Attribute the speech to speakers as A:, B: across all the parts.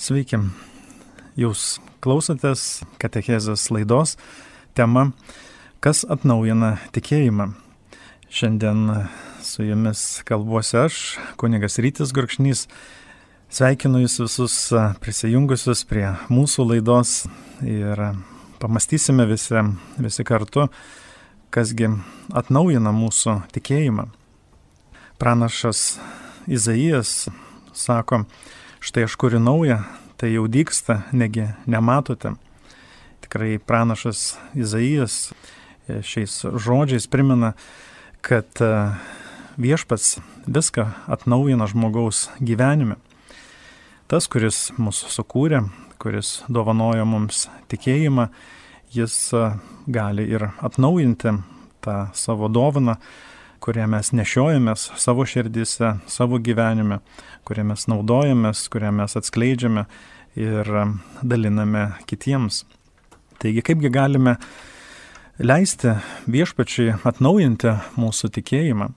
A: Sveiki, jūs klausotės Katechezės laidos tema Kas atnaujina tikėjimą. Šiandien su jumis kalbuosi aš, kunigas Rytis Gurkšnys. Sveikinu jūs visus prisijungusius prie mūsų laidos ir pamastysime visi, visi kartu, kasgi atnaujina mūsų tikėjimą. Pranašas Izaijas sako, štai aš kuriu naują, tai jau dyksta, negi nematote. Tikrai pranašas Izaijas e, šiais žodžiais primena, kad e, viešpats viską atnaujina žmogaus gyvenime. Tas, kuris mūsų sukūrė, kuris dovanojo mums tikėjimą, jis e, gali ir atnaujinti tą savo dovaną, kurią mes nešiojamės savo širdise, savo gyvenime, kurią mes naudojamės, kurią mes atskleidžiame ir daliname kitiems. Taigi kaipgi galime leisti viešpačiai atnaujinti mūsų tikėjimą?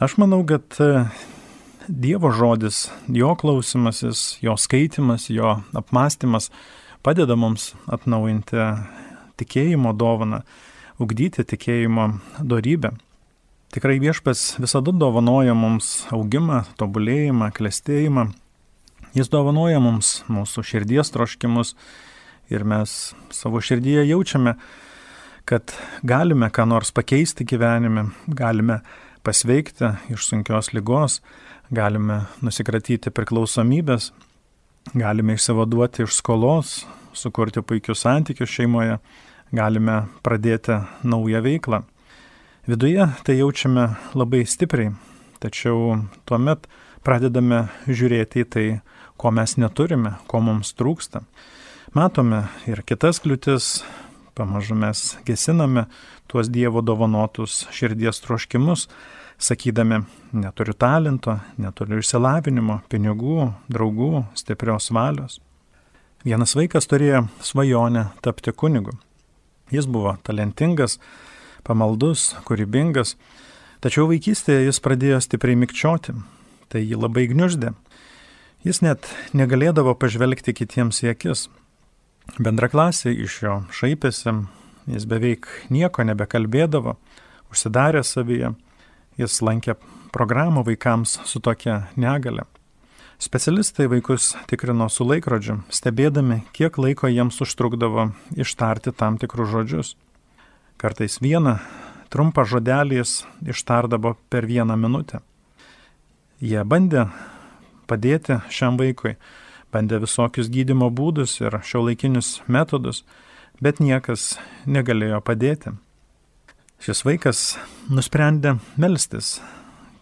A: Aš manau, kad e, Dievo žodis, jo klausimasis, jo skaitimas, jo apmąstymas padeda mums atnaujinti tikėjimo dovaną, ugdyti tikėjimo darybę. Tikrai viešpas visada dovanoja mums augimą, tobulėjimą, klestėjimą. Jis dovanoja mums mūsų širdies troškimus ir mes savo širdyje jaučiame, kad galime ką nors pakeisti gyvenime, galime pasveikti iš sunkios lygos, galime nusikratyti priklausomybės, galime išsivaduoti iš skolos, sukurti puikius santykius šeimoje, galime pradėti naują veiklą. Viduje tai jaučiame labai stipriai, tačiau tuomet pradedame žiūrėti į tai, ko mes neturime, ko mums trūksta. Matome ir kitas kliūtis, pamažu mes gesiname tuos Dievo dovanotus širdies troškimus, sakydami, neturiu talento, neturiu išsilavinimo, pinigų, draugų, stiprios valios. Vienas vaikas turėjo svajonę tapti kunigu. Jis buvo talentingas, pamaldus, kūrybingas, tačiau vaikystėje jis pradėjo stipriai mikčioti, tai jį labai gniuždė. Jis net negalėdavo pažvelgti kitiems į akis. Bendraklasiai iš jo šaipėsi, jis beveik nieko nebekalbėdavo, užsidarė savyje, jis lankė programą vaikams su tokia negale. Specialistai vaikus tikrino su laikrodžiu, stebėdami, kiek laiko jiems užtrukdavo ištarti tam tikrus žodžius. Kartais vieną trumpą žodelį jis ištardavo per vieną minutę. Jie bandė padėti šiam vaikui, bandė visokius gydimo būdus ir šiuolaikinius metodus, bet niekas negalėjo padėti. Šis vaikas nusprendė melstis,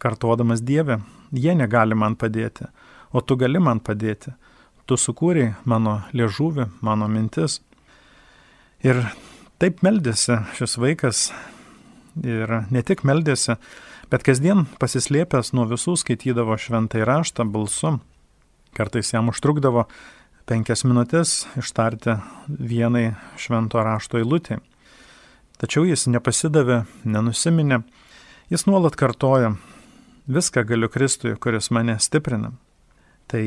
A: kartuodamas Dievę, jie negali man padėti, o tu gali man padėti. Tu sukūrei mano liežuvį, mano mintis. Ir Taip meldėsi šis vaikas ir ne tik meldėsi, bet kasdien pasislėpęs nuo visų skaitydavo šventai raštą balsu. Kartais jam užtrukdavo penkias minutės ištarti vienai švento rašto eilutį. Tačiau jis nepasidavė, nenusiminė, jis nuolat kartoja, viską galiu Kristui, kuris mane stiprina. Tai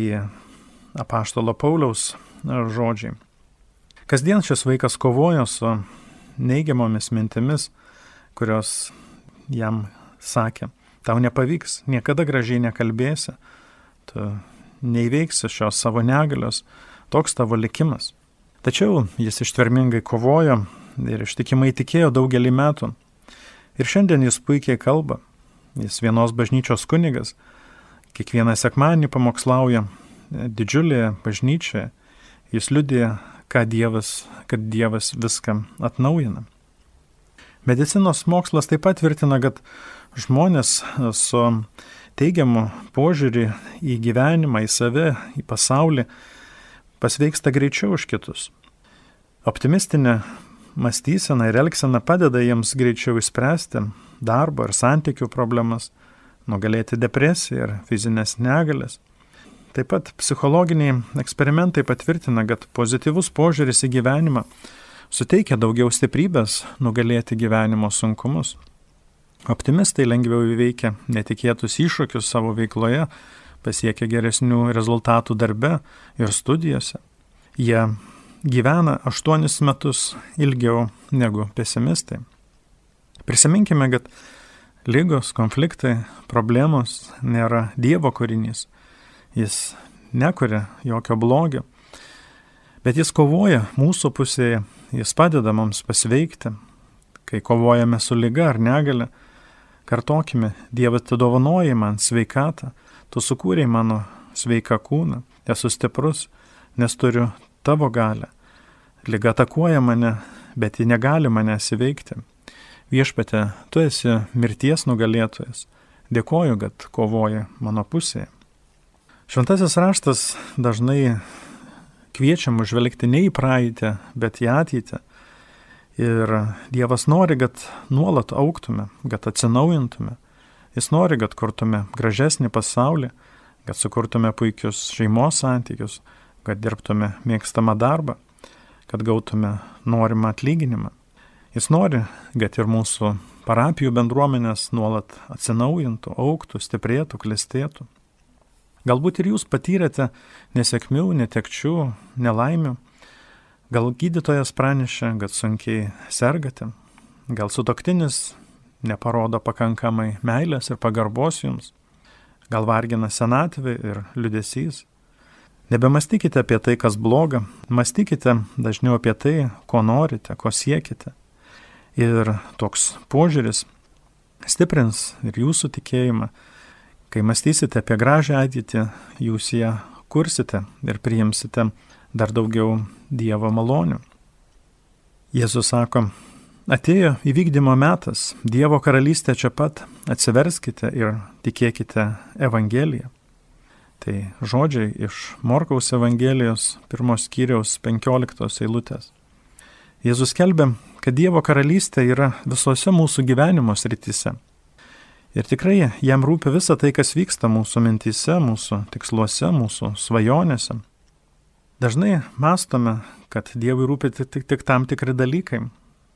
A: apaštalo Pauliaus žodžiai. Kasdien šis vaikas kovojo su neigiamomis mintimis, kurios jam sakė, tau nepavyks, niekada gražiai nekalbėsi, tu neįveiksi šios savo negalios, toks tavo likimas. Tačiau jis ištvermingai kovojo ir ištikimai tikėjo daugelį metų. Ir šiandien jis puikiai kalba. Jis vienos bažnyčios kunigas. Kiekvieną sekmanį pamokslauja didžiulėje bažnyčioje. Jis liudė ką Dievas, kad Dievas viską atnaujina. Medicinos mokslas taip pat tvirtina, kad žmonės su teigiamu požiūrį į gyvenimą, į save, į pasaulį pasveiksta greičiau už kitus. Optimistinė mąstysena ir elgsena padeda jiems greičiau išspręsti darbo ir santykių problemas, nugalėti depresiją ir fizinės negalės. Taip pat psichologiniai eksperimentai patvirtina, kad pozityvus požiūris į gyvenimą suteikia daugiau stiprybės nugalėti gyvenimo sunkumus. Optimistai lengviau įveikia netikėtus iššūkius savo veikloje, pasiekia geresnių rezultatų darbe ir studijose. Jie gyvena aštuonis metus ilgiau negu pesimistai. Prisiminkime, kad lygos, konfliktai, problemos nėra Dievo kūrinys. Jis nekuria jokio blogio, bet jis kovoja mūsų pusėje, jis padeda mums pasveikti. Kai kovojame su lyga ar negale, kartokime, Dievas atidovanoja man sveikatą, tu sukūrei mano sveiką kūną, esu stiprus, nes turiu tavo galę. Liga atakuoja mane, bet ji negali manęs įveikti. Viešpate, tu esi mirties nugalėtojas. Dėkoju, kad kovoji mano pusėje. Šventasis raštas dažnai kviečia mus žvelgti ne į praeitį, bet į ateitį. Ir Dievas nori, kad nuolat auktume, kad atsinaujintume. Jis nori, kad kurtume gražesnį pasaulį, kad sukurtume puikius šeimos santykius, kad dirbtume mėgstamą darbą, kad gautume norimą atlyginimą. Jis nori, kad ir mūsų parapijų bendruomenės nuolat atsinaujintų, auktų, stiprėtų, klestėtų. Galbūt ir jūs patyrėte nesėkmių, netekčių, nelaimių. Gal gydytojas pranešė, kad sunkiai sergate. Gal sutoktinis neparodo pakankamai meilės ir pagarbos jums. Gal vargina senatvė ir liudesys. Nebemastykite apie tai, kas bloga, mąstykite dažniau apie tai, ko norite, ko siekite. Ir toks požiūris stiprins ir jūsų tikėjimą. Kai mąstysite apie gražią ateitį, jūs ją kursite ir priimsite dar daugiau Dievo malonių. Jėzus sako, atėjo įvykdymo metas, Dievo karalystė čia pat, atsiverskite ir tikėkite Evangeliją. Tai žodžiai iš Morkaus Evangelijos pirmos skyriaus 15 eilutės. Jėzus kelbė, kad Dievo karalystė yra visose mūsų gyvenimo srityse. Ir tikrai jam rūpi visa tai, kas vyksta mūsų mintise, mūsų tiksluose, mūsų svajonėse. Dažnai mastome, kad Dievui rūpi tik, tik, tik tam tikri dalykai.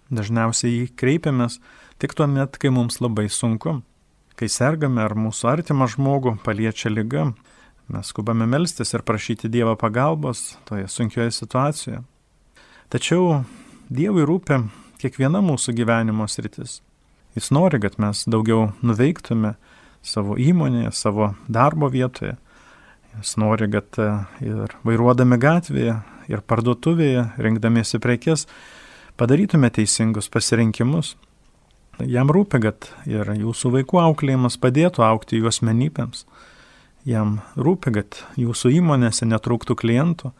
A: Dažniausiai jį kreipiamės tik tuo met, kai mums labai sunku. Kai sergame ar mūsų artimą žmogų paliečia lyga, Mes skubame melstis ir prašyti Dievo pagalbos toje sunkioje situacijoje. Tačiau Dievui rūpi kiekviena mūsų gyvenimo sritis. Jis nori, kad mes daugiau nuveiktume savo įmonėje, savo darbo vietoje. Jis nori, kad e, ir vairuodami gatvėje, ir parduotuvėje, rinkdamiesi prekes, padarytume teisingus pasirinkimus. Jam rūpi, kad ir jūsų vaikų auklėjimas padėtų aukti jų asmenybėms. Jam rūpi, kad jūsų įmonėse netrūktų klientų.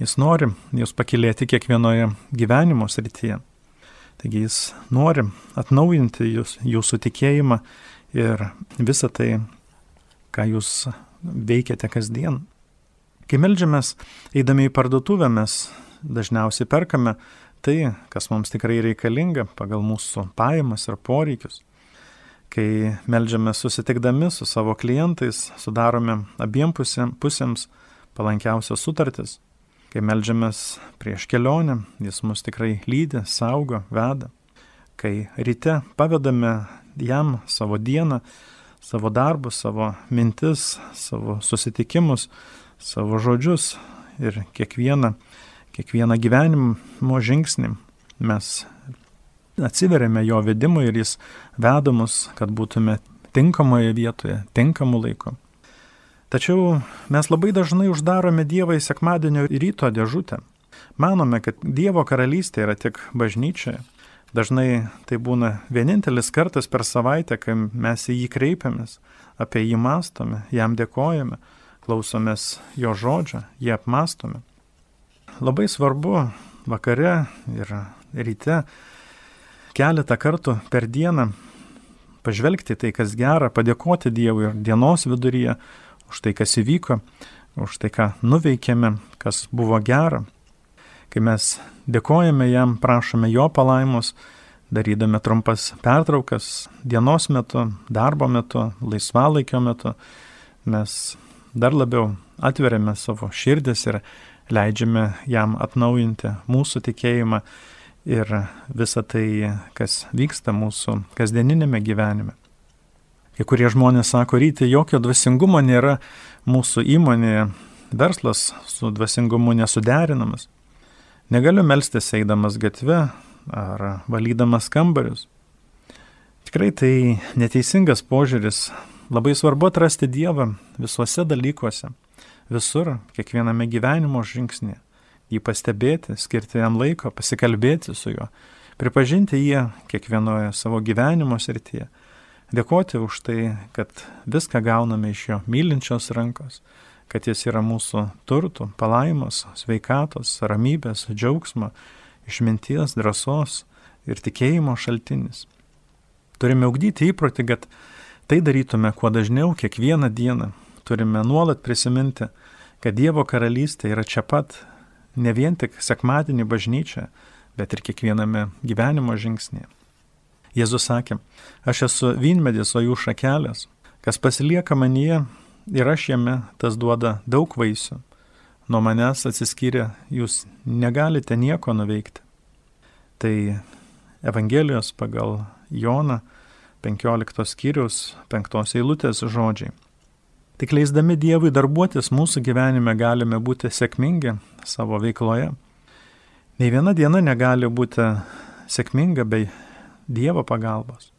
A: Jis nori jūs pakilėti kiekvienoje gyvenimo srityje. Taigi jis nori atnaujinti jūs, jūsų tikėjimą ir visą tai, ką jūs veikiate kasdien. Kai melžiamės, eidami į parduotuvę, mes dažniausiai perkame tai, kas mums tikrai reikalinga pagal mūsų pajamas ir poreikius. Kai melžiame susitikdami su savo klientais, sudarome abiem pusėms palankiausias sutartis. Kai melžiamės prieš kelionę, jis mus tikrai lydi, saugo, veda. Kai ryte pavedame jam savo dieną, savo darbus, savo mintis, savo susitikimus, savo žodžius ir kiekvieną, kiekvieną gyvenimo žingsnį mes atsiveriame jo vedimui ir jis veda mus, kad būtume tinkamoje vietoje, tinkamu laiku. Tačiau mes labai dažnai uždarome Dievą į sekmadienio ryto dėžutę. Manome, kad Dievo karalystė yra tik bažnyčioje. Dažnai tai būna vienintelis kartas per savaitę, kai mes į jį kreipiamės, apie jį mastome, jam dėkojame, klausomės jo žodžio, jį apmastome. Labai svarbu vakare ir ryte keletą kartų per dieną pažvelgti tai, kas gera, padėkoti Dievui ir dienos viduryje už tai, kas įvyko, už tai, ką nuveikėme, kas buvo gera. Kai mes dėkojame jam, prašome jo palaimos, darydami trumpas pertraukas dienos metu, darbo metu, laisvalaikio metu, mes dar labiau atveriame savo širdis ir leidžiame jam atnaujinti mūsų tikėjimą ir visa tai, kas vyksta mūsų kasdieninėme gyvenime. Kai kurie žmonės sako, ryti, jokio dvasingumo nėra mūsų įmonėje, verslas su dvasingumu nesuderinamas. Negaliu melstis eidamas gatve ar valydamas kambarius. Tikrai tai neteisingas požiūris. Labai svarbu atrasti Dievą visuose dalykuose, visur, kiekviename gyvenimo žingsnė. Jį pastebėti, skirti jam laiko, pasikalbėti su juo, pripažinti jį kiekvienoje savo gyvenimo srityje dėkoti už tai, kad viską gauname iš jo mylinčios rankos, kad jis yra mūsų turtų, palaimos, sveikatos, ramybės, džiaugsmo, išminties, drąsos ir tikėjimo šaltinis. Turime augdyti įprotį, kad tai darytume kuo dažniau, kiekvieną dieną. Turime nuolat prisiminti, kad Dievo karalystė yra čia pat, ne vien tik sekmadienį bažnyčia, bet ir kiekviename gyvenimo žingsnėje. Jėzus sakė, aš esu vynmedis, o jų šakelės. Kas pasilieka manyje ir aš jame, tas duoda daug vaisių. Nuo manęs atsiskyrę jūs negalite nieko nuveikti. Tai Evangelijos pagal Joną 15 skyrius 5 eilutės žodžiai. Tik leisdami Dievui darbuotis mūsų gyvenime galime būti sėkmingi savo veikloje. Nei viena diena negali būti sėkminga bei Dievo pagalbos.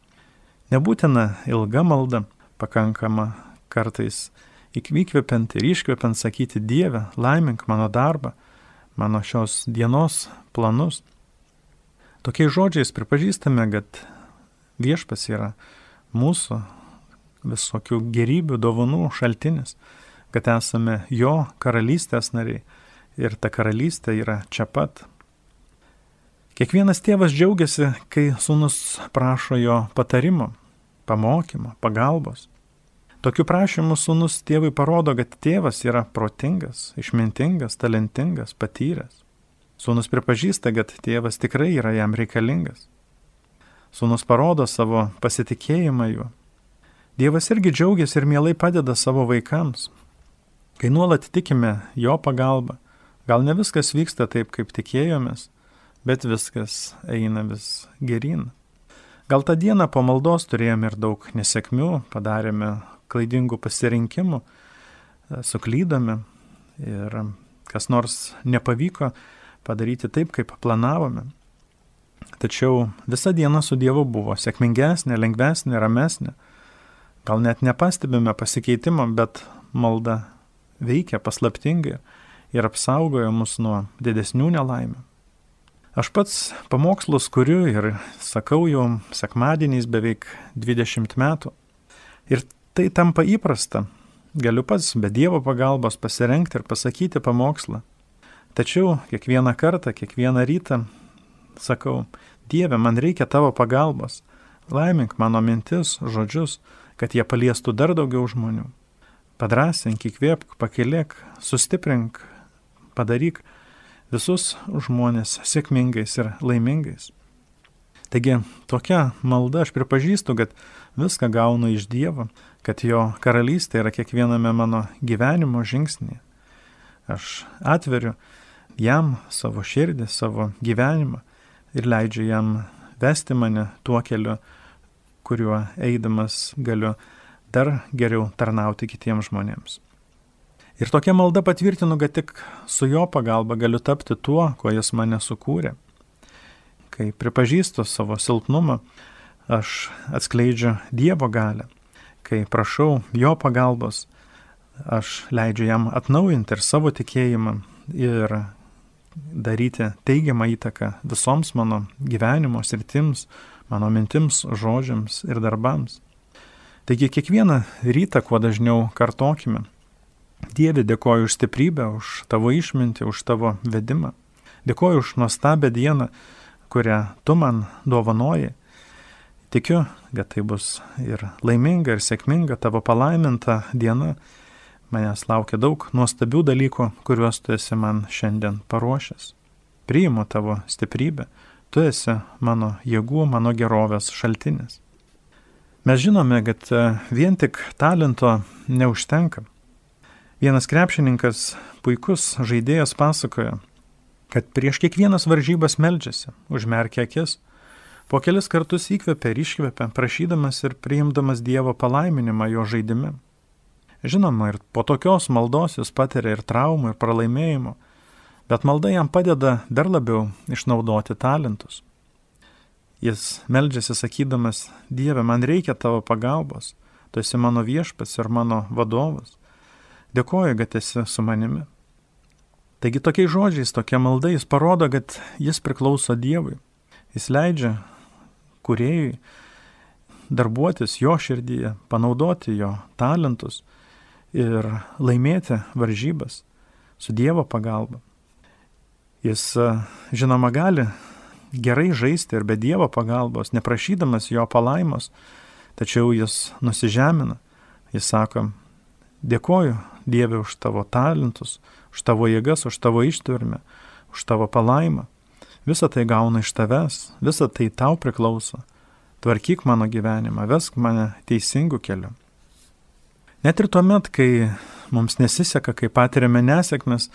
A: Nebūtina ilga malda, pakankama kartais įkvepiant ir iškvepiant sakyti Dieve, laimink mano darbą, mano šios dienos planus. Tokiais žodžiais pripažįstame, kad viešpas yra mūsų visokių gerybių, dovanų šaltinis, kad esame jo karalystės nariai ir ta karalystė yra čia pat Kiekvienas tėvas džiaugiasi, kai sūnus prašo jo patarimo, pamokymo, pagalbos. Tokiu prašymu sūnus tėvui parodo, kad tėvas yra protingas, išmintingas, talentingas, patyręs. Sūnus pripažįsta, kad tėvas tikrai yra jam reikalingas. Sūnus parodo savo pasitikėjimą juo. Dievas irgi džiaugiasi ir mielai padeda savo vaikams. Kai nuolat tikime jo pagalba, gal ne viskas vyksta taip, kaip tikėjomės, bet viskas eina vis gerin. Gal tą dieną po maldos turėjome ir daug nesėkmių, padarėme klaidingų pasirinkimų, e, suklydome ir kas nors nepavyko padaryti taip, kaip planavome. Tačiau visa diena su Dievu buvo sėkmingesnė, lengvesnė, ramesnė. Gal net nepastebime pasikeitimo, bet malda veikia paslaptingai ir apsaugojo mus nuo didesnių nelaimių. Aš pats pamokslus kuriu ir sakau jau sekmadieniais beveik 20 metų. Ir tai tampa įprasta. Galiu pats be Dievo pagalbos pasirenkti ir pasakyti pamokslą. Tačiau kiekvieną kartą, kiekvieną rytą sakau, Dieve, man reikia tavo pagalbos. Laimink mano mintis, žodžius, kad jie paliestų dar daugiau žmonių. Padrasink, įkvėpk, pakilėk, sustiprink, padaryk, visus žmonės sėkmingais ir laimingais. Taigi tokia malda aš pripažįstu, kad viską gaunu iš Dievo, kad jo karalystė yra kiekviename mano gyvenimo žingsnėje. Aš atveriu jam savo širdį, savo gyvenimą ir leidžiu jam vesti mane tuo keliu, kuriuo eidamas galiu dar geriau tarnauti kitiems žmonėms. Ir tokia malda patvirtinu, kad tik su jo pagalba galiu tapti tuo, kuo jis mane sukūrė. Kai pripažįstu savo silpnumą, aš atskleidžiu Dievo galę. Kai prašau jo pagalbos, aš leidžiu jam atnaujinti ir savo tikėjimą ir daryti teigiamą įtaką visoms mano gyvenimo sritims, mano mintims, žodžiams ir darbams. Taigi kiekvieną rytą kuo dažniau kartokime Dieve, dėkoju už stiprybę, už tavo išmintį, už tavo vedimą. Dėkoju už nuostabę dieną, kurią tu man dovanoji. Tikiu, kad tai bus ir laiminga, ir sėkminga tavo palaiminta diena. Manęs laukia daug nuostabių dalykų, kuriuos tu esi man šiandien paruošęs. Priimu tavo stiprybę, tu esi mano jėgų, mano gerovės šaltinis. Mes žinome, kad vien tik talento neužtenka. Vienas krepšininkas, puikus žaidėjas pasakojo, kad prieš kiekvienas varžybas meldžiasi, užmerkia akis, Po kelis kartus įkvepia ir iškvepia, prašydamas ir priimdamas Dievo palaiminimą jo žaidime. Žinoma, ir po tokios maldos jis patiria ir traumų, ir pralaimėjimų, bet malda jam padeda dar labiau išnaudoti talentus. Jis meldžiasi sakydamas, Dieve, man reikia tavo pagalbos, tu esi mano viešpas ir mano vadovas. Dėkoju, kad esi su manimi. Taigi tokiais žodžiais, tokia malda jis parodo, kad jis priklauso Dievui. Jis leidžia kuriejui darbuotis jo širdyje, panaudoti jo talentus ir laimėti varžybas su Dievo pagalba. Jis, žinoma, gali gerai žaisti ir be Dievo pagalbos, neprašydamas jo palaimos, tačiau jis nusižemina. Jis sako, dėkoju Dieve už tavo talentus, už tavo jėgas, už tavo ištvirmę, už tavo palaimą. Visą tai gauna iš tavęs, visą tai tau priklauso. Tvarkyk mano gyvenimą, vesk mane teisingų kelių. Net ir tuomet, kai mums nesiseka, kai patiriame nesėkmes,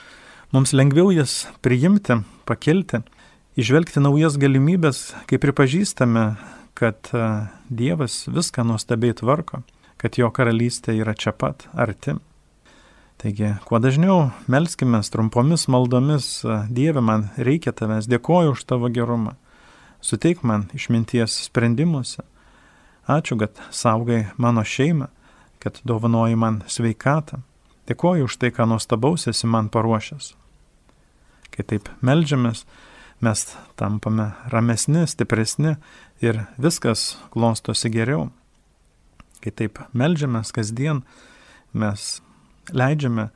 A: mums lengviau jas priimti, pakilti, išvelgti naujas galimybės, kai pripažįstame, kad e, Dievas viską nuostabiai tvarko, kad jo karalystė yra čia pat, arti. Taigi, kuo dažniau melskime trumpomis maldomis, Dieve, man reikia tavęs, dėkoju už tavo gerumą, suteik man išminties sprendimuose. Ačiū, kad saugai mano šeimą, kad dovanoji man sveikatą. Dėkoju už tai, ką nuostabaus esi man paruošęs. Kai taip melžiamės, mes tampame ramesni, stipresni ir viskas klostosi geriau. Kai taip melžiamės kasdien, mes leidžiame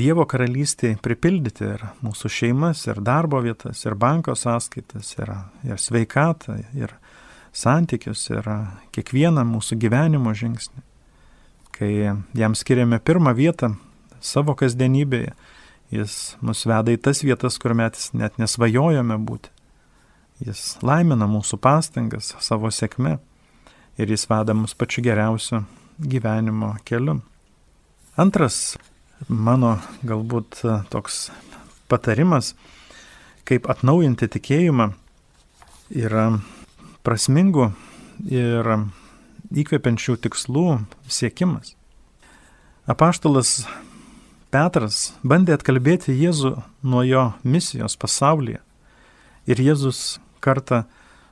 A: Dievo karalystėje pripildyti ir mūsų šeimas, ir darbo vietas, ir banko sąskaitas, ir, ir sveikatą, ir santykius, ir kiekvieną mūsų gyvenimo žingsnį. Kai jam skiriame pirmą vietą savo kasdienybėje, jis mus veda į tas vietas, kur mes net nesvajojame būti. Jis laimina mūsų pastangas savo sėkme ir jis veda mus pačiu geriausiu gyvenimo keliu. Antras mano galbūt e, toks patarimas, kaip atnaujinti tikėjimą, yra prasmingų ir įkvepiančių tikslų siekimas. Apaštalas Petras bandė atkalbėti Jėzų nuo jo misijos pasaulyje. Ir Jėzus kartą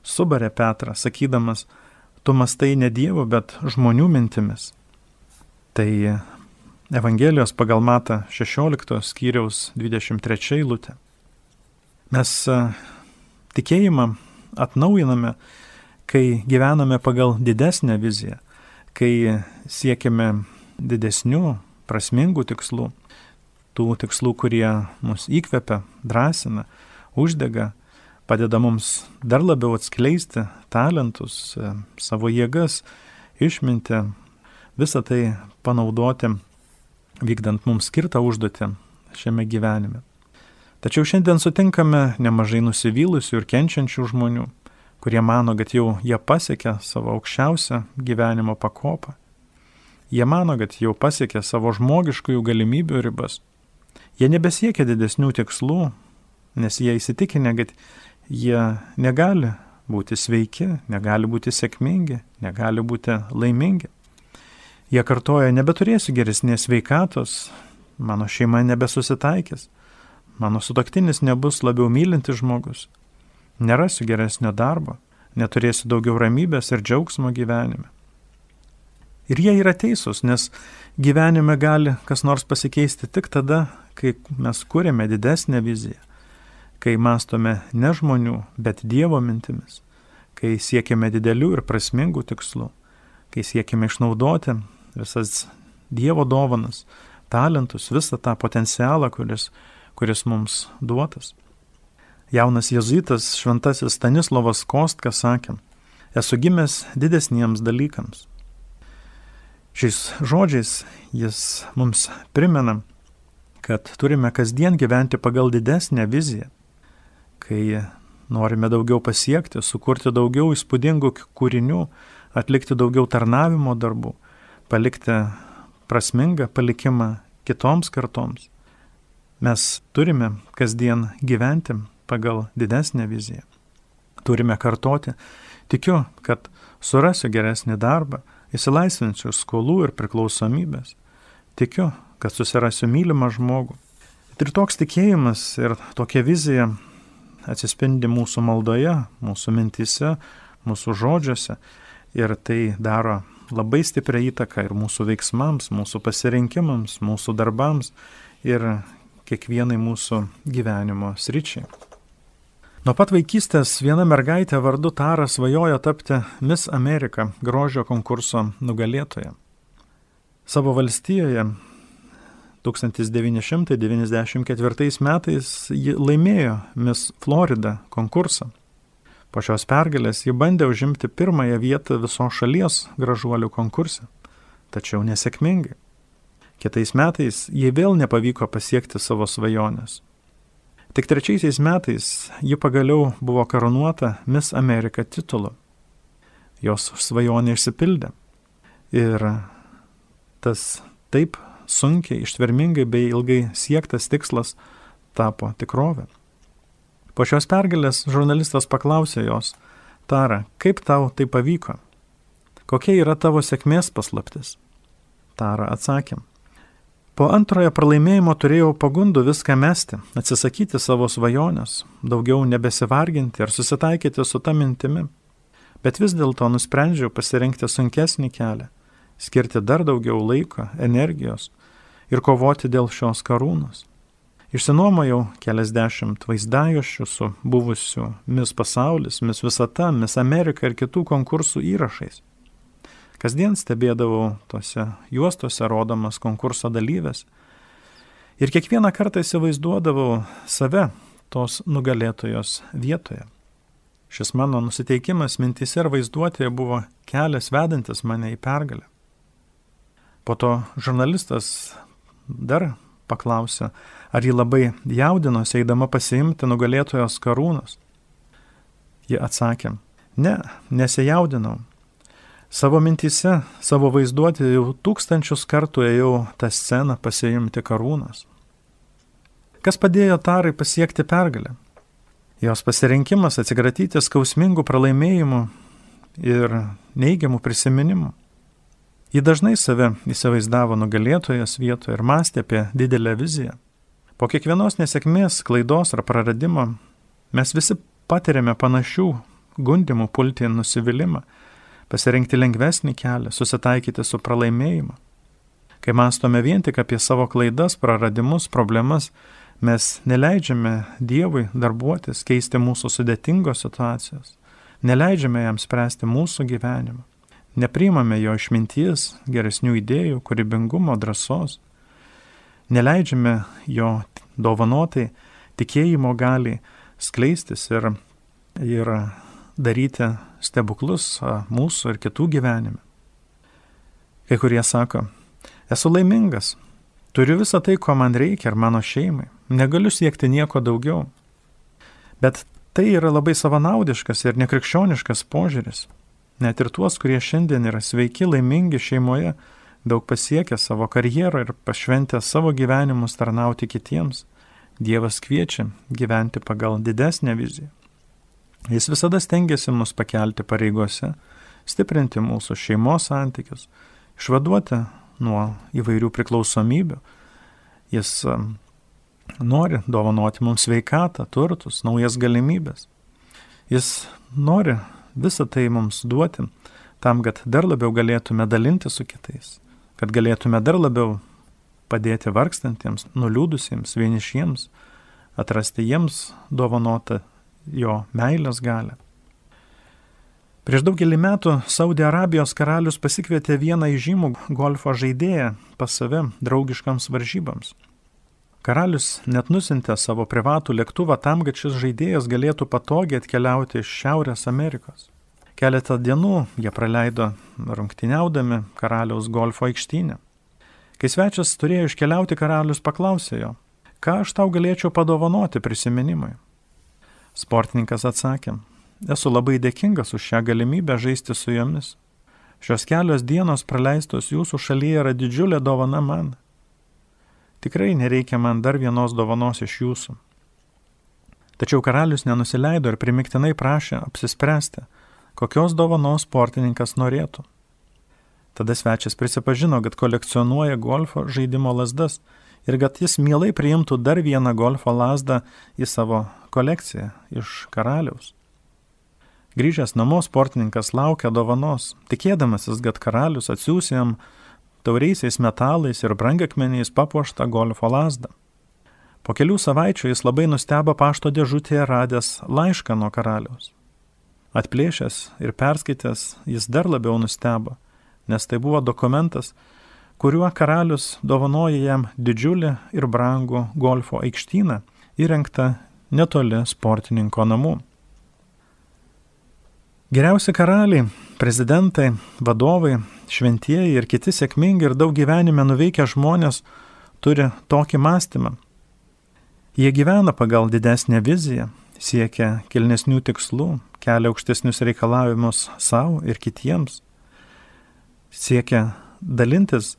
A: subarė Petrą, sakydamas, tu mastai ne Dievo, bet žmonių mintimis. Tai Evangelijos pagal Mata 16 skyriaus 23 eilutė. Mes e, tikėjimą atnaujiname, kai gyvename pagal didesnę viziją, kai siekiame didesnių, prasmingų tikslų, tų tikslų, kurie mus įkvepia, drąsina, uždega, padeda mums dar labiau atskleisti talentus, e, savo jėgas, išminti, visą tai panaudoti vykdant mums skirtą užduotį šiame gyvenime. Tačiau šiandien sutinkame nemažai nusivylusių ir kenčiančių žmonių, kurie mano, kad jau jie pasiekė savo aukščiausią gyvenimo pakopą. Jie mano, kad jau pasiekė savo žmogiškųjų galimybių ribas. Jie nebesiekia didesnių tikslų, nes jie įsitikinę, kad jie negali būti sveiki, negali būti sėkmingi, negali būti laimingi. Jie kartoja, nebeturėsiu geresnės veikatos, mano šeima nebesusitaikys, mano sutoktinis nebus labiau mylintis žmogus, nerasiu geresnio darbo, neturėsiu daugiau ramybės ir džiaugsmo gyvenime. Ir jie yra teisūs, nes gyvenime gali kas nors pasikeisti tik tada, kai mes kūrėme didesnę viziją, kai mastome ne žmonių, bet Dievo mintimis, kai siekiame didelių ir prasmingų tikslų, kai siekime išnaudoti visas Dievo dovanas, talentus, visą tą potencialą, kuris, kuris mums duotas. Jaunas jezuitas šventasis Stanislavas Kostka sakė, esu gimęs didesniems dalykams. Šiais žodžiais jis mums primena, kad turime kasdien gyventi pagal didesnę viziją, kai norime daugiau pasiekti, sukurti daugiau įspūdingų kūrinių, atlikti daugiau tarnavimo darbų, palikti prasmingą palikimą kitoms kartoms. Mes turime kasdien gyventi pagal didesnę viziją. Turime kartoti, tikiu, kad surasiu geresnį darbą, įsilaisvinsiu skolų ir priklausomybės. Tikiu, kad susirasiu mylimą žmogų. Ir toks tikėjimas ir tokia vizija atsispindi mūsų maldoje, mūsų mintise, mūsų žodžiuose ir tai daro labai stiprią įtaką ir mūsų veiksmams, mūsų pasirinkimams, mūsų darbams ir kiekvienai mūsų gyvenimo sričiai. Nuo pat vaikystės viena mergaitė vardu Tara svajojo tapti Miss America grožio konkurso nugalėtoja. Savo valstijoje 1994 metais ji laimėjo Miss Florida konkursą. Po šios pergalės ji bandė užimti pirmąją vietą viso šalies gražuolių konkurse, tačiau nesėkmingai. Kitais metais jai vėl nepavyko pasiekti savo svajonės. Tik trečiaisiais metais ji pagaliau buvo karūnuota Miss America titulu. Jos svajonė išsipildė. Ir tas taip sunkiai, ištvermingai bei ilgai siektas tikslas tapo tikrovė. Po šios pergalės žurnalistas paklausė jos, Tara, kaip tau tai pavyko? Kokia yra tavo sėkmės paslaptis? Tara atsakė, Po antrojo pralaimėjimo turėjau pagundų viską mesti, atsisakyti savo svajonės, daugiau nebesivarginti ir susitaikyti su ta mintimi. Bet vis dėlto nusprendžiau pasirinkti sunkesnį kelią, skirti dar daugiau laiko, energijos ir kovoti dėl šios karūnos. Išsinuomojau keliasdešimt vaizdajošių su buvusiu Mis pasaulis, Mis visata, Mis Amerika ir kitų konkursų įrašais. Kasdien stebėdavau tose juostose rodomas konkurso dalyvės ir kiekvieną kartą įsivaizduodavau save tos nugalėtojos vietoje. Šis mano nusiteikimas mintise ir vaizduotėje buvo kelias vedantis mane į pergalę. Po to žurnalistas dar paklausė, ar ji labai jaudinosi eidama pasiimti nugalėtojos karūnos. Ji atsakė, ne, nesijaudinau, Savo mintise, savo vaizduoti jau tūkstančius kartų ėjau tą sceną pasiimti karūnas. Kas padėjo Tarai pasiekti pergalę? Jos pasirinkimas atsigratyti skausmingų pralaimėjimų ir neigiamų prisiminimų. Ji dažnai save įsivaizdavo nugalėtojas vietoje ir mąstė apie didelę viziją. Po kiekvienos nesėkmės, klaidos ar praradimo mes visi patiriame panašių gundimų pulti nusivylimą pasirinkti lengvesnį kelią, susitaikyti su pralaimėjimu. Kai mąstome vien tik apie savo klaidas, praradimus, problemas, mes neleidžiame Dievui darbuotis, keisti mūsų sudėtingos situacijos, neleidžiame jam spręsti mūsų gyvenimą, nepriimame jo išminties, geresnių idėjų, kūrybingumo, drąsos, neleidžiame jo dovanotai tikėjimo gali skleistis ir, ir daryti stebuklus mūsų ir kitų gyvenime. Kai kurie sako, esu laimingas, turiu visą tai, ko man reikia ir mano šeimai, negaliu siekti nieko daugiau. Bet tai yra labai savanaudiškas ir nekrikščioniškas požiūris. Net ir tuos, kurie šiandien yra sveiki, laimingi šeimoje, daug pasiekę savo karjerą ir pašventę savo gyvenimus tarnauti kitiems, Dievas kviečia gyventi pagal didesnę viziją. Jis visada stengiasi mus pakelti pareigose, stiprinti mūsų šeimos santykius, išvaduoti nuo įvairių priklausomybių. Jis um, nori dovanoti mums sveikatą, turtus, naujas galimybės. Jis nori visą tai mums duoti tam, kad dar labiau galėtume dalinti su kitais, kad galėtume dar labiau padėti vargstantiems, nuliūdusiems, vienišiems, atrasti jiems dovanotą jo meilės galę. Prieš daugelį metų Saudė Arabijos karalius pasikvietė vieną įžymų golfo žaidėją pas save draugiškams varžybams. Karalius net nusintė savo privatų lėktuvą tam, kad šis žaidėjas galėtų patogiai atkeliauti iš Šiaurės Amerikos. Keletą dienų jie praleido rungtyniaudami karaliaus golfo aikštynę. Kai svečias turėjo iškeliauti, karalius paklausė jo, ką aš tau galėčiau padovanoti prisiminimui. Sportininkas atsakė, esu labai dėkingas už šią galimybę žaisti su jomis. Šios kelios dienos praleistos jūsų šalyje yra didžiulė dovana man. Tikrai nereikia man dar vienos dovanos iš jūsų. Tačiau karalius nenusileido ir primiktinai prašė apsispręsti, kokios dovanos sportininkas norėtų. Tada svečias prisipažino, kad kolekcionuoja golfo žaidimo lasdas ir kad jis mielai priimtų dar vieną golfo lasdą į savo kolekciją iš karaliaus. Grįžęs namo sportininkas laukia dovanos, tikėdamasis, kad karalius atsiūs jam tauriaisiais metalais ir brangakmeniais papuoštą golfo lasdą. Po kelių savaičių jis labai nustebo pašto dėžutėje radęs laišką nuo karaliaus. Atplėšęs ir perskaitęs, jis dar labiau nustebo, nes tai buvo dokumentas, kuriuo karalius dovanoja jam didžiulį ir brangų golfo aikštyną įrengtą netoli sportininko namų. Geriausi karaliai, prezidentai, vadovai, šventieji ir kiti sėkmingi ir daug gyvenime nuveikę žmonės turi tokį mąstymą. Jie gyvena pagal didesnę viziją, siekia kilnesnių tikslų, kelia aukštesnius reikalavimus savo ir kitiems, siekia dalintis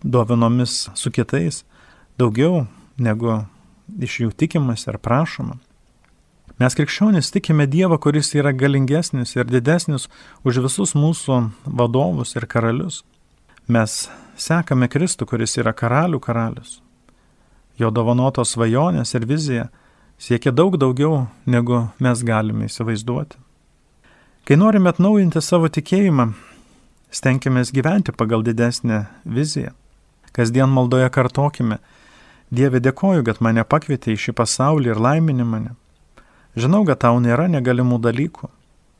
A: dovanomis su kitais daugiau negu iš jų tikimas ar prašoma. Mes krikščionys tikime Dievą, kuris yra galingesnis ir didesnis už visus mūsų vadovus ir karalius. Mes sekame Kristų, kuris yra karalių karalius. Jo dovanotos svajonės ir vizija siekia daug daugiau, negu mes galime įsivaizduoti. Kai norime atnaujinti savo tikėjimą, stenkime gyventi pagal didesnę viziją. Kasdien maldoje kartokime, Dieve dėkoju, kad mane pakvietė į šį pasaulį ir laimini mane. Žinau, kad tau nėra negalimų dalykų,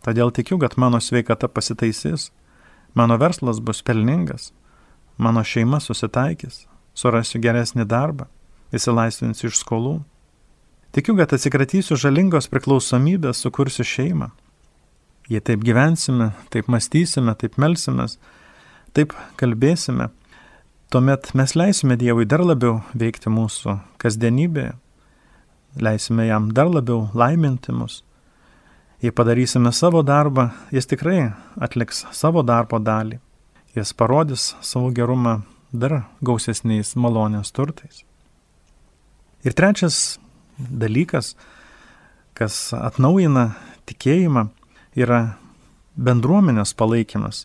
A: todėl tikiu, kad mano sveikata pasitaisys, mano verslas bus pelningas, mano šeima susitaikys, surasiu geresnį darbą, įsilaisvinsiu iš skolų. Tikiu, kad atsikratysiu žalingos priklausomybės, sukursiu šeimą. Jei taip gyvensime, taip mąstysime, taip melsimės, taip kalbėsime, tuomet mes leisime Dievui dar labiau veikti mūsų kasdienybėje leisime jam dar labiau laiminti mus. Jei padarysime savo darbą, jis tikrai atliks savo darbo dalį. Jis parodys savo gerumą dar gausesniais malonės turtais. Ir trečias dalykas, kas atnaujina tikėjimą, yra bendruomenės palaikymas.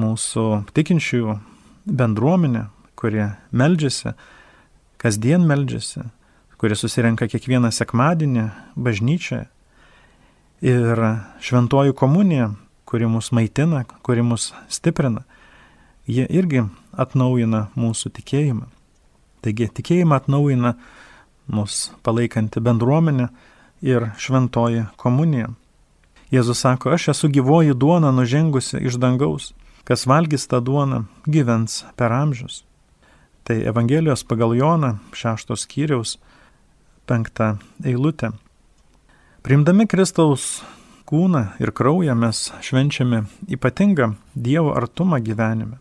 A: Mūsų tikinčiųjų bendruomenė, kurie meldžiasi, kasdien meldžiasi, kurie susirenka kiekvieną sekmadienį bažnyčioje. Ir šventoji komunija, kuri mus maitina, kuri mus stiprina, jie irgi atnaujina mūsų tikėjimą. Taigi tikėjimą atnaujina mus palaikanti bendruomenė ir šventoji komunija. Jėzus sako, aš esu gyvoji duona nužengusi iš dangaus, kas valgys tą duoną, gyvens per amžius. Tai Evangelijos pagal Joną šeštos skyriaus penktą eilutę. Priimdami Kristaus kūną ir kraują mes švenčiame ypatingą Dievo artumą gyvenime.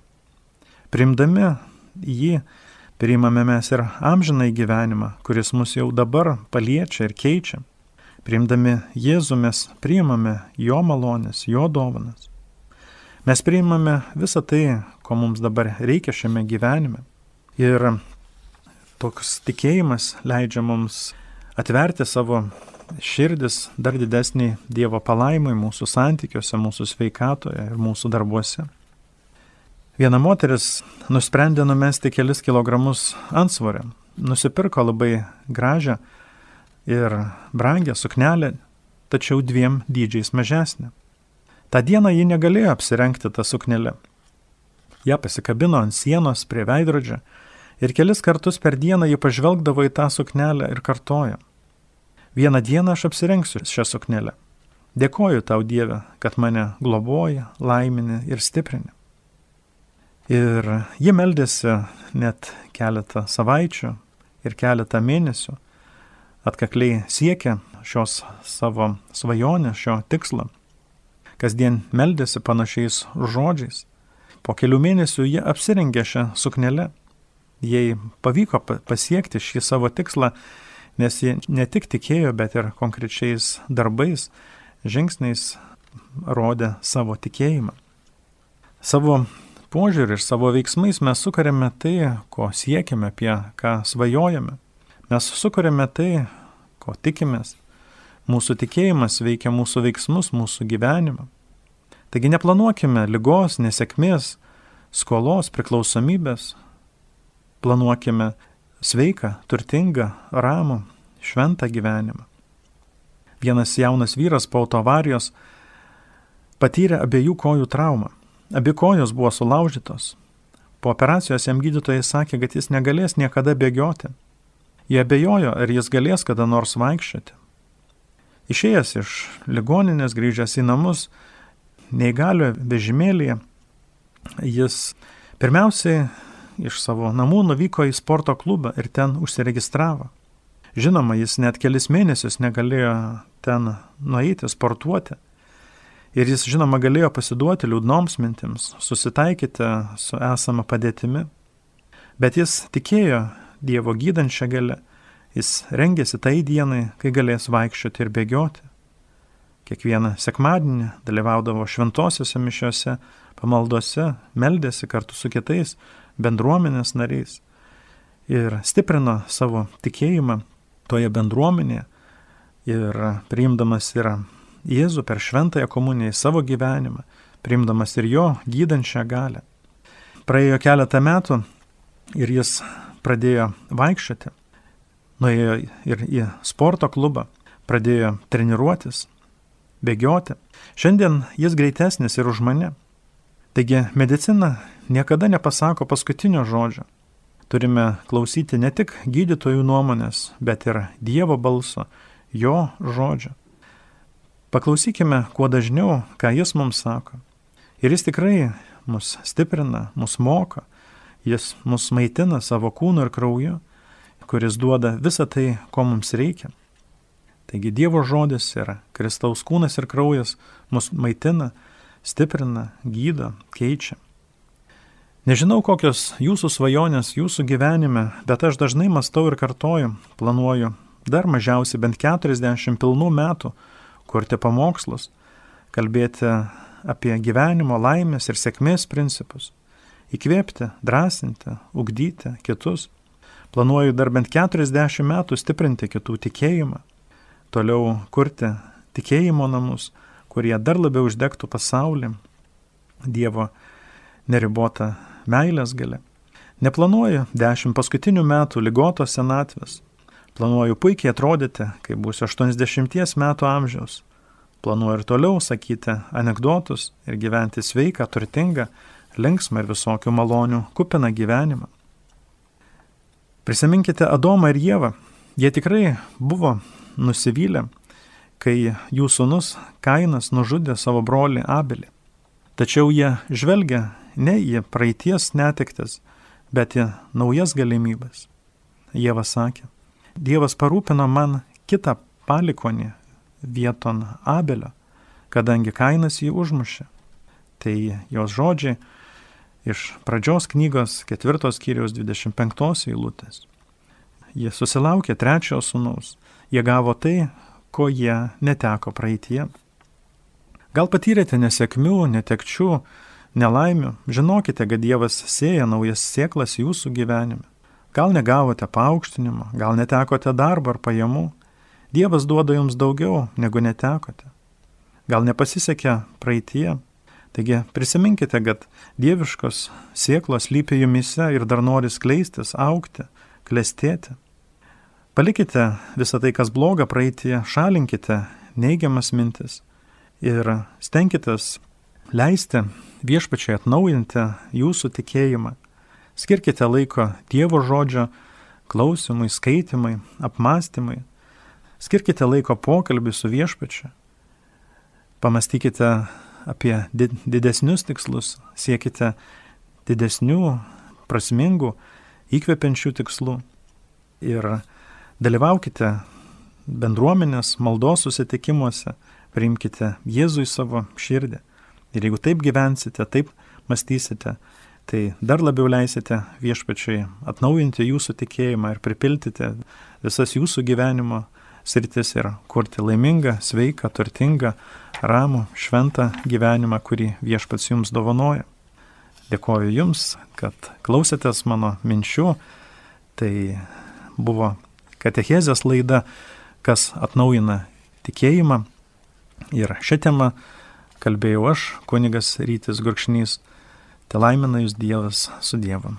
A: Priimdami jį, priimame mes ir amžinai gyvenimą, kuris mus jau dabar paliečia ir keičia. Priimdami Jėzų mes priimame Jo malonės, Jo dovanas. Mes priimame visą tai, ko mums dabar reikia šiame gyvenime. Ir toks tikėjimas leidžia mums atverti savo širdis dar didesnį Dievo palaimai mūsų santykiuose, mūsų sveikatoje ir mūsų darbuose. Viena moteris nusprendė numesti kelis kilogramus ansvorę, nusipirko labai gražią ir brangę suknelę, tačiau dviem dydžiais mažesnė. Ta diena ji negalėjo apsirengti tą suknelę. Ja pasikabino ant sienos prie veidrodžio ir kelis kartus per dieną ji pažvelgdavo į tą suknelę ir kartojo. Vieną dieną aš apsirengsiu šią suknelę. Dėkoju tau Dieve, kad mane globoja, laimini ir stiprini. Ir ji meldėsi net keletą savaičių ir keletą mėnesių, atkakliai siekia šios savo svajonės, šio tikslo. Kasdien meldėsi panašiais žodžiais. Po kelių mėnesių jie apsirengė šią suknelę jai pavyko pasiekti šį savo tikslą, nes jie ne tik tikėjo, bet ir konkrečiais darbais, žingsniais rodė savo tikėjimą. Savo požiūrį ir savo veiksmais mes sukūrėme tai, ko siekiame, apie ką svajojame. Mes sukūrėme tai, ko tikimės, Mūsų tikėjimas veikia mūsų veiksmus, mūsų gyvenimą. Taigi neplanuokime lygos, nesėkmės, skolos, priklausomybės. Planuokime sveiką, turtingą, ramų, šventą gyvenimą. Vienas jaunas vyras po autoavarijos patyrė abiejų kojų traumą. Abi kojos buvo sulaužytos. Po operacijos jam gydytojai sakė, kad jis negalės niekada bėgioti. Jie abejojo, ar jis galės kada nors vaikščioti. Išėjęs iš ligoninės, grįžęs į namus, neįgalioje vežimėlėje, jis pirmiausiai iš savo namų nuvyko į sporto klubą ir ten užsiregistravo. Žinoma, jis net kelis mėnesius negalėjo ten nueiti, sportuoti. Ir jis, žinoma, galėjo pasiduoti liūdnoms mintims, susitaikyti su esama padėtimi. Bet jis tikėjo Dievo gydančią galę, jis rengėsi tai dienai, kai galės vaikščioti ir bėgioti. Kiekvieną sekmadienį dalyvaudavo šventosiuose mišiuose, pamaldose, meldėsi kartu su kitais bendruomenės nariais ir stiprino savo tikėjimą toje bendruomenėje ir priimdamas yra Jėzų per šventąją komuniją į savo gyvenimą, priimdamas ir jo gydančią galę. Praėjo keletą metų ir jis pradėjo vaikščioti, nuėjo ir į sporto klubą, pradėjo treniruotis, bėgioti. Šiandien jis greitesnis ir už mane. Taigi medicina niekada nepasako paskutinio žodžio. Turime klausyti ne tik gydytojų nuomonės, bet ir Dievo balso, jo žodžio. Paklausykime kuo dažniau, ką jis mums sako. Ir jis tikrai mus stiprina, mus moko, Jis mus maitina savo kūnu ir krauju, kuris duoda visą tai, ko mums reikia. Taigi Dievo žodis yra Kristaus kūnas ir kraujas mus maitina, stiprina, gydo, keičia. Nežinau, kokios jūsų svajonės jūsų gyvenime, bet aš dažnai mastau ir kartoju, planuoju dar mažiausiai bent 40 pilnų metų kurti pamokslus, kalbėti apie gyvenimo laimės ir sėkmės principus įkvėpti, drąsinti, ugdyti kitus. Planuoju dar bent 40 metų stiprinti kitų tikėjimą, toliau kurti tikėjimo namus, kurie dar labiau uždegtų pasaulį, Dievo neribotą meilės galę. Neplanuoju 10 paskutinių metų lygotos senatvės. Planuoju puikiai atrodyti, kai būsiu 80 metų amžiaus. Planuoju ir toliau sakyti anegdotus ir gyventi sveiką, turtingą, linksmą ir visokių malonių kupiną gyvenimą. Prisiminkite Adomą ir Jėvą. Jie tikrai buvo nusivylę, kai jų sunus Kainas nužudė savo brolį Abelį. Tačiau jie žvelgia ne į praeities netektis, bet į naujas galimybės. Jėva sakė, Dievas parūpino man kitą palikonį vieton Abelio, kadangi Kainas jį užmušė. Tai jos žodžiai iš pradžios knygos ketvirtos skyriaus 25 eilutės. Jie susilaukė trečiojo sūnaus, jie gavo tai, ko jie neteko praeitie. Gal patyrėte nesėkmių, netekčių, nelaimių, žinokite, kad Dievas sėja naujas sėklas jūsų gyvenime. Gal negavote paaukštinimo, gal netekote darbo ar pajamų. Dievas duoda jums daugiau, negu netekote. Gal nepasisekė praeitie, Taigi prisiminkite, kad dieviškos sieklos lypi jumise ir dar nori skleistis, aukti, klestėti. Palikite visą tai, kas bloga praeitie, šalinkite neigiamas mintis ir stenkitės leisti viešpačiai atnaujinti jūsų tikėjimą. Skirkite laiko Dievo žodžio klausimui, skaitimui, apmąstymui. Skirkite laiko pokalbį su viešpačiu. Pamastykite apie didesnius tikslus, siekite didesnių, prasmingų, įkvepiančių tikslų ir dalyvaukite bendruomenės maldos susitikimuose, priimkite Jėzų į savo širdį. Ir jeigu taip gyvensite, taip mąstysite, tai dar labiau leisite viešpačiai atnaujinti jūsų tikėjimą ir pripiltite visas jūsų gyvenimo sritis ir kurti laimingą, sveiką, turtingą, ramų, šventą gyvenimą, kurį viešpats jums dovanoja. Dėkoju Jums, kad klausėtės mano minčių. Tai buvo katechezės laida, kas atnaujina tikėjimą. Ir šią temą kalbėjau aš, kunigas Rytis Gurkšnys. Te laimina jūs Dievas su Dievu.